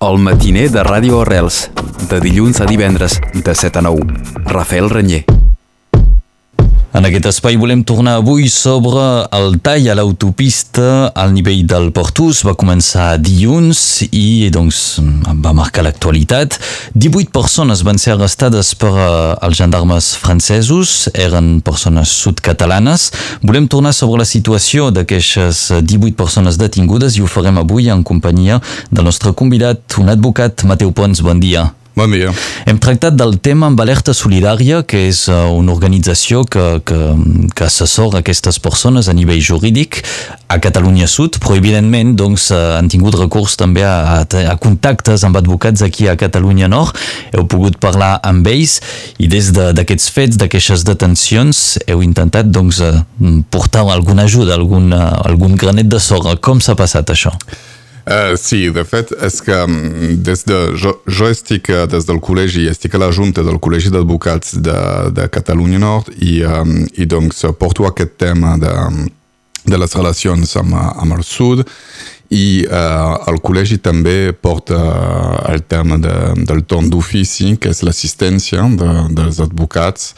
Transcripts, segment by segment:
El matiner de Ràdio Arrels, de dilluns a divendres, de 7 a 9. Rafael Renyer. En aquest espai volem tornar avui sobre el tall a l'autopista al nivell del Portús. Va començar dilluns i doncs, va marcar l'actualitat. 18 persones van ser arrestades per uh, els gendarmes francesos, eren persones sud-catalanes. Volem tornar sobre la situació d'aquestes 18 persones detingudes i ho farem avui en companyia del nostre convidat, un advocat, Mateu Pons. Bon dia. Bon dia. Hem tractat del tema amb Alerta Solidària, que és uh, una organització que, que, que assessora aquestes persones a nivell jurídic a Catalunya Sud, però evidentment doncs, uh, han tingut recurs també a, a, a contactes amb advocats aquí a Catalunya Nord. Heu pogut parlar amb ells i des d'aquests de, fets, d'aquestes detencions, heu intentat doncs, uh, portar alguna ajuda, algun, algun granet de sorra. Com s'ha passat això? Uh, sí, de fet, és que des de, jo, jo estic des del col·legi, estic a la junta del Col·legi d'Advocats de, de Catalunya Nord i, um, i doncs porto aquest tema de, de les relacions amb, amb el sud i uh, el col·legi també porta el tema de, del torn d'ofici, que és l'assistència de, dels advocats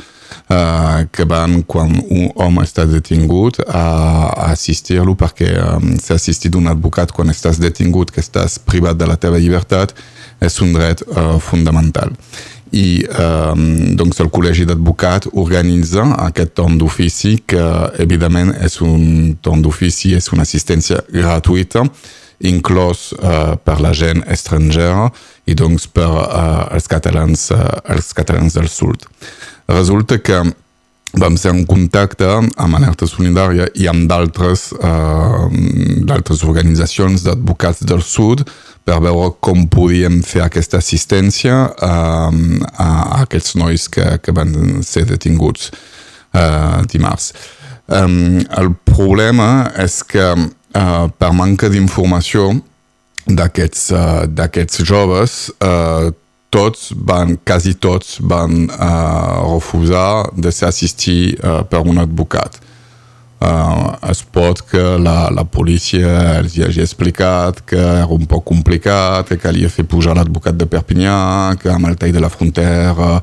uh, que van quan un home està detingut a, assistir-lo perquè s'ha assistit un advocat quan estàs detingut, que estàs privat de la teva llibertat, és un dret uh, fundamental. I um, doncs el Col·legi d'Advocat organitza aquest torn d'ofici que evidentment és un torn d'ofici, és una assistència gratuïta inclòs uh, per la gent estrangera i doncs per uh, els, catalans, uh, els catalans del sud. Resulta que vam ser en contacte amb Alerta Solidària i amb d'altres uh, organitzacions d'advocats del sud per veure com podíem fer aquesta assistència uh, a, a aquests nois que, que van ser detinguts uh, dimarts. Um, el problema és que uh, per manca d'informació d'aquests uh, joves uh, tots van, quasi tots van uh, refusar de ser assistir uh, per un advocat. Uh, es pot que la, la policia els hi hagi explicat que era un poc complicat, que calia fer pujar l'advocat de Perpinyà, que amb el tall de la frontera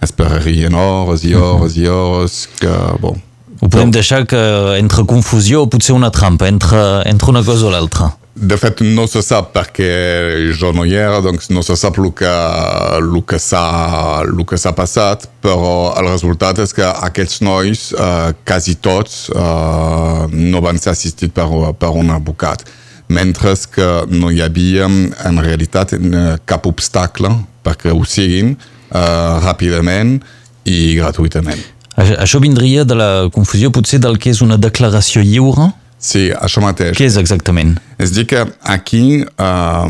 esperarien hores i hores i hores, que, bon... Ho podem deixar que entre confusió o potser una trampa, entre, entre una cosa o l'altra. De fet, no se sap perquè jo no hi era, doncs no se sap el que, el que s'ha passat, però el resultat és que aquests nois, eh, quasi tots, eh, no van ser assistits per, per un advocat, mentre que no hi havia en realitat cap obstacle perquè ho siguin eh, ràpidament i gratuïtament. Això vindria de la confusió potser del que és una declaració lliure? Sí, això mateix. Què és exactament? És dir que aquí, eh,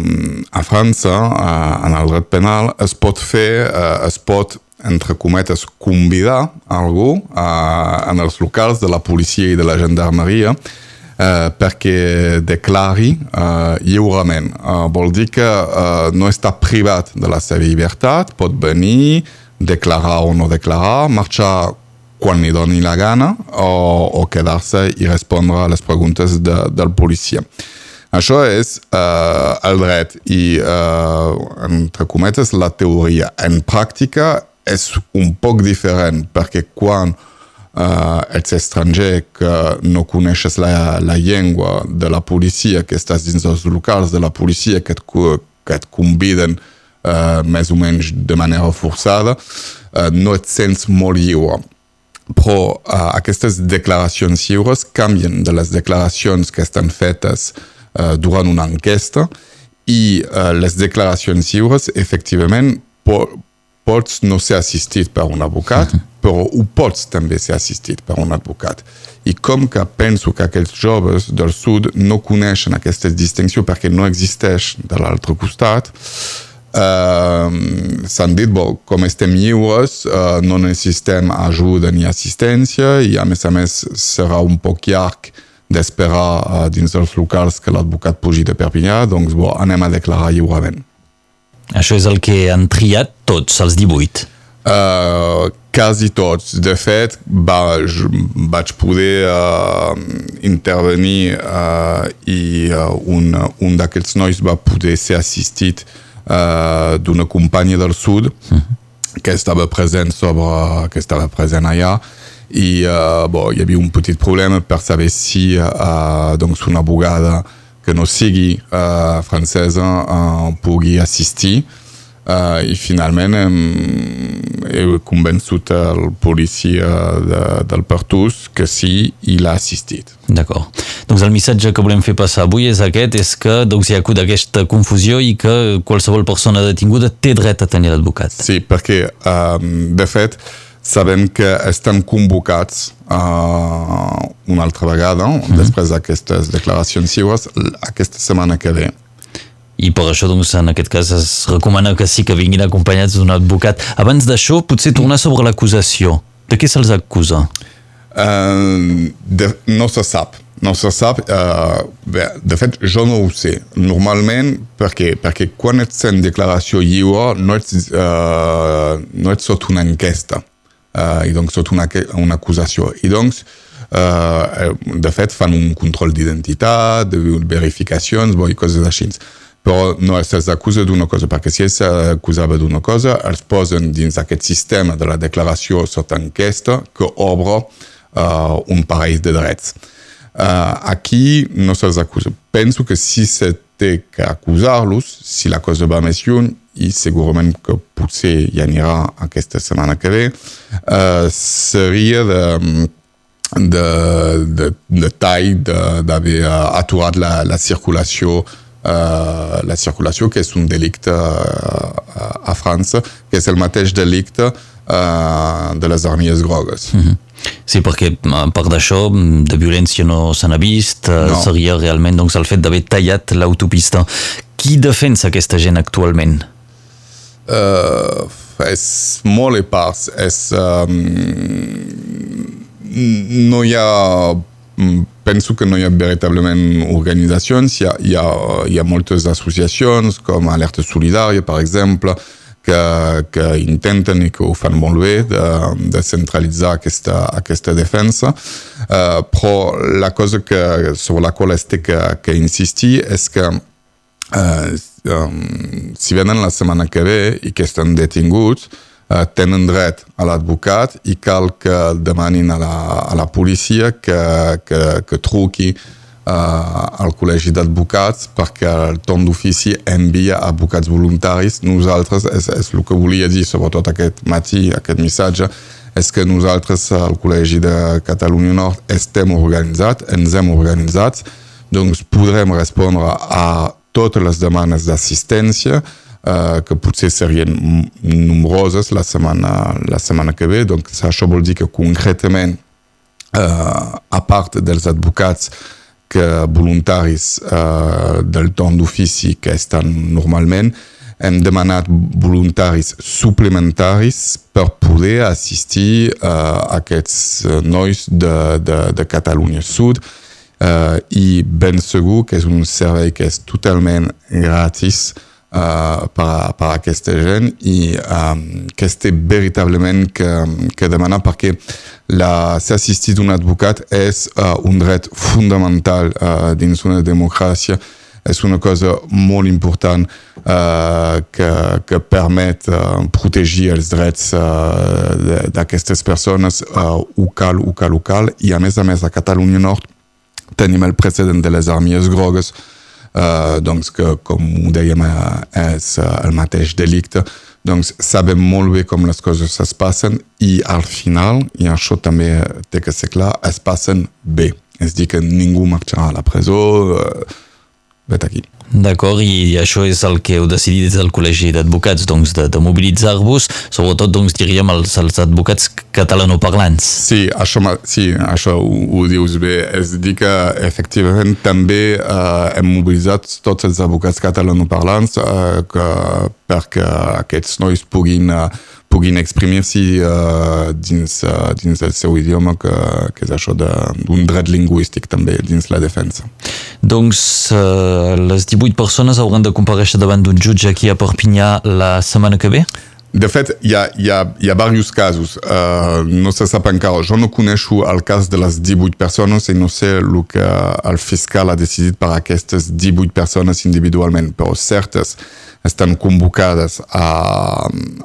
a França, eh, en el dret penal, es pot fer, eh, es pot, entre cometes, convidar algú eh, en els locals de la policia i de la gendarmeria eh, perquè declari eh, lliurement. Eh, vol dir que eh, no està privat de la seva llibertat, pot venir, declarar o no declarar, marxar quan li doni la gana o, o quedar-se i respondre a les preguntes de, del policia. Això és uh, el dret i, uh, entre cometes, la teoria. En pràctica és un poc diferent perquè quan uh, ets estranger que no coneixes la, la llengua de la policia, que estàs dins dels locals de la policia que et, que et conviden uh, més o menys de manera forçada, uh, no et sents molt lliure però uh, aquestes declaracions lliures canvien de les declaracions que estan fetes uh, durant una enquesta i uh, les declaracions lliures, efectivament, po pots no ser assistit per un advocat, però ho pots també ser assistit per un advocat. I com que penso que aquests joves del sud no coneixen aquesta distinció perquè no existeix de l'altre costat, S'han dit, bo, com estem lliures, uh, no necessitem ajuda ni assistència i a més a més serà un poc llarg d'esperar uh, dins dels locals que l'advocat pugi de Perpinyà, doncs bo, anem a declarar lliurement. Això és el que han triat tots, els 18? Uh, quasi tots. De fet, va, vaig poder uh, intervenir uh, i uh, un, un d'aquests nois va poder ser assistit uh, d'una companya del sud -huh. que estava present sobre que estava present allà i uh, bo, hi havia un petit problema per saber si uh, doncs una abogada que no sigui uh, francesa uh, pugui assistir uh, i finalment hem, he convençut el policia de, del Pertús que sí, i l'ha assistit. D'acord. Doncs el missatge que volem fer passar avui és aquest, és que doncs, hi ha hagut aquesta confusió i que qualsevol persona detinguda té dret a tenir l'advocat. Sí, perquè, um, de fet, sabem que estan convocats uh, una altra vegada, mm -hmm. després d'aquestes declaracions seues, aquesta setmana que ve. I per això, doncs, en aquest cas es recomana que sí que vinguin acompanyats d'un advocat. Abans d'això, potser tornar sobre l'acusació. De què se'ls acusa? Uh, de, no se sap. No se sap. Uh, bé, de fet, jo no ho sé. Normalment, perquè, perquè quan ets en declaració lliure no ets, uh, no ets sota una enquesta uh, i doncs sota una, una acusació. I doncs, uh, de fet, fan un control d'identitat, de verificacions, bo, i coses així. Però no se'ls acusa d'una cosa, perquè si ells s'acusava d'una cosa, els posen dins aquest sistema de la declaració sota enquesta que obre uh, un parell de drets. Uh, aquí no se'ls acusa. Penso que si se té que acusar-los, si la cosa va més lluny, i segurament que potser hi anirà aquesta setmana que ve, uh, seria de, de, de, de tall d'haver aturat la, la circulació uh, la circulació, que és un delicte uh, a França, que és el mateix delicte uh, de les armies grogues. Mm -hmm. Sí, perquè a part d'això, de violència no se n'ha vist, no. seria realment doncs, el fet d'haver tallat l'autopista. Qui defensa aquesta gent actualment? Uh, és molt epars. És, um, no hi ha penso que no hi ha veritablement organitzacions, hi ha, hi ha, hi ha moltes associacions com Alerta Solidària, per exemple, que, que intenten i que ho fan molt bé de, de centralitzar aquesta, aquesta defensa, uh, però la cosa que, sobre la qual estic que, que insistir és que uh, um, si venen la setmana que ve i que estan detinguts, uh, tenen dret a l'advocat i cal que demanin a la, a la policia que, que, que truqui al col·legi d'advocats perquè el torn d'ofici envia advocats voluntaris. Nosaltres, és, és el que volia dir sobretot aquest matí, aquest missatge, és que nosaltres al Col·legi de Catalunya Nord estem organitzats, ens hem organitzats, doncs podrem respondre a totes les demanes d'assistència, uh, que potser serien nombroses la setmana, la setmana que ve. Doncs això vol dir que concretament, uh, a part dels advocats que voluntaris uh, del torn d'ofici que estan normalment, hem demanat voluntaris suplementaris per poder assistir uh, aquests nois de, de, de Catalunya Sud. Uh, i ben segur que és un servei que és totalment gratis uh, per, per aquesta gent i um, que este veritablement que, que demanar perquè ser assistit d'un advocat és uh, un dret fundamental uh, dins una democràcia. És una cosa molt important uh, que, que permet uh, protegir els drets uh, d'aquestes persones uh, ho cal, ho cal, ho i a més a més a Catalunya Nord tenim el precedent de les armies grogues uh, doncs que, com ho dèiem, és el mateix delicte. Doncs sabem molt bé com les coses es passen i al final, i això també té que ser clar, es passen bé. És dir, que ningú marxarà a la presó, uh, vet aquí. D'acord, i això és el que heu decidit des del Col·legi d'Advocats, doncs, de, de mobilitzar-vos, sobretot, doncs, diríem, els, els advocats catalanoparlants. Sí, això, sí, això ho, ho dius bé. És dir que, efectivament, també eh, hem mobilitzat tots els advocats catalanoparlants eh, que, perquè aquests nois puguin eh, puguin exprimir-s'hi uh, dins, uh, dins el seu idioma, que, que és això d'un dret lingüístic també dins la defensa. Doncs uh, les 18 persones hauran de compareixer davant d'un jutge aquí a Perpinyà la setmana que ve? De fet, hi ha, hi ha, hi ha diversos casos. Uh, no se sap encara. Jo no coneixo el cas de les 18 persones i no sé el que el fiscal ha decidit per a aquestes 18 persones individualment, però certes estan convocades a,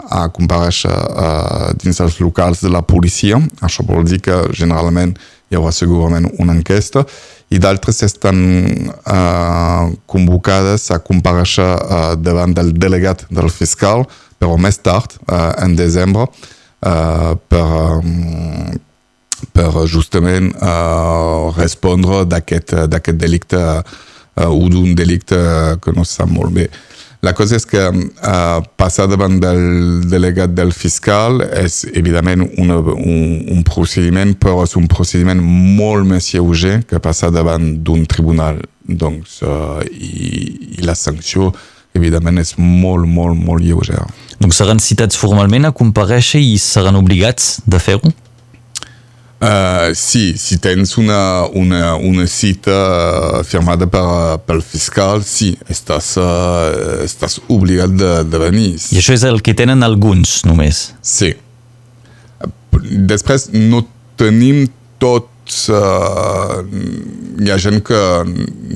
a compareixer uh, dins els locals de la policia. Això vol dir que generalment hi haurà segurament una enquesta i d'altres estan uh, convocades a compareixer uh, davant del delegat del fiscal, però més tard, uh, en desembre, uh, per, um, per justament uh, respondre d'aquest delicte uh, o d'un delicte que no sap molt bé. La cosa és que uh, passar davant del delegat del fiscal és evidentment una, un, un procediment, però és un procediment molt més lleuger que passar davant d'un tribunal. Doncs, uh, i, i la sanció, evidentment, és molt, molt, molt lleugera. Donc seran citats formalment a compareixer i seran obligats de fer-ho? Uh, sí, si tens una, una, una cita firmada per, pel fiscal, sí, estàs, uh, estàs obligat de, de venir. I això és el que tenen alguns, només? Sí. Després no tenim tots... Uh, hi ha gent que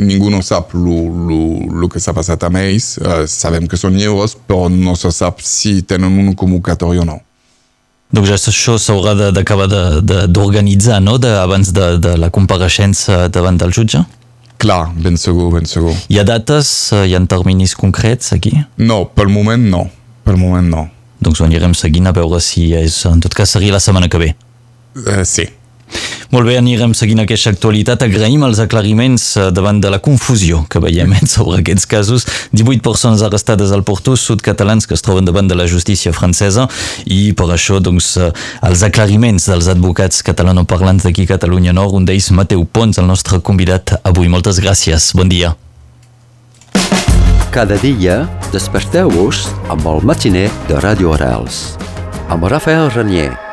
ningú no sap el que s'ha passat amb ells. Uh, sabem que són lliures, però no se sap si tenen un convocatori o no. Donc ja això s'haurà d'acabar d'organitzar, no?, de, abans de, de la compareixença davant del jutge? Clar, ben segur, ben segur. Hi ha dates, hi ha terminis concrets aquí? No, pel moment no. Pel moment no. Doncs ho anirem seguint a veure si és, en tot cas seria la setmana que ve. Uh, sí. Molt bé, anirem seguint aquesta actualitat. Agraïm els aclariments eh, davant de la confusió que veiem sobre aquests casos. 18 persones arrestades al Porto, sud-catalans que es troben davant de la justícia francesa i per això doncs, eh, els aclariments dels advocats catalanoparlants d'aquí a Catalunya Nord, un d'ells Mateu Pons, el nostre convidat avui. Moltes gràcies, bon dia. Cada dia desperteu-vos amb el matiner de Ràdio Arels amb Rafael Renier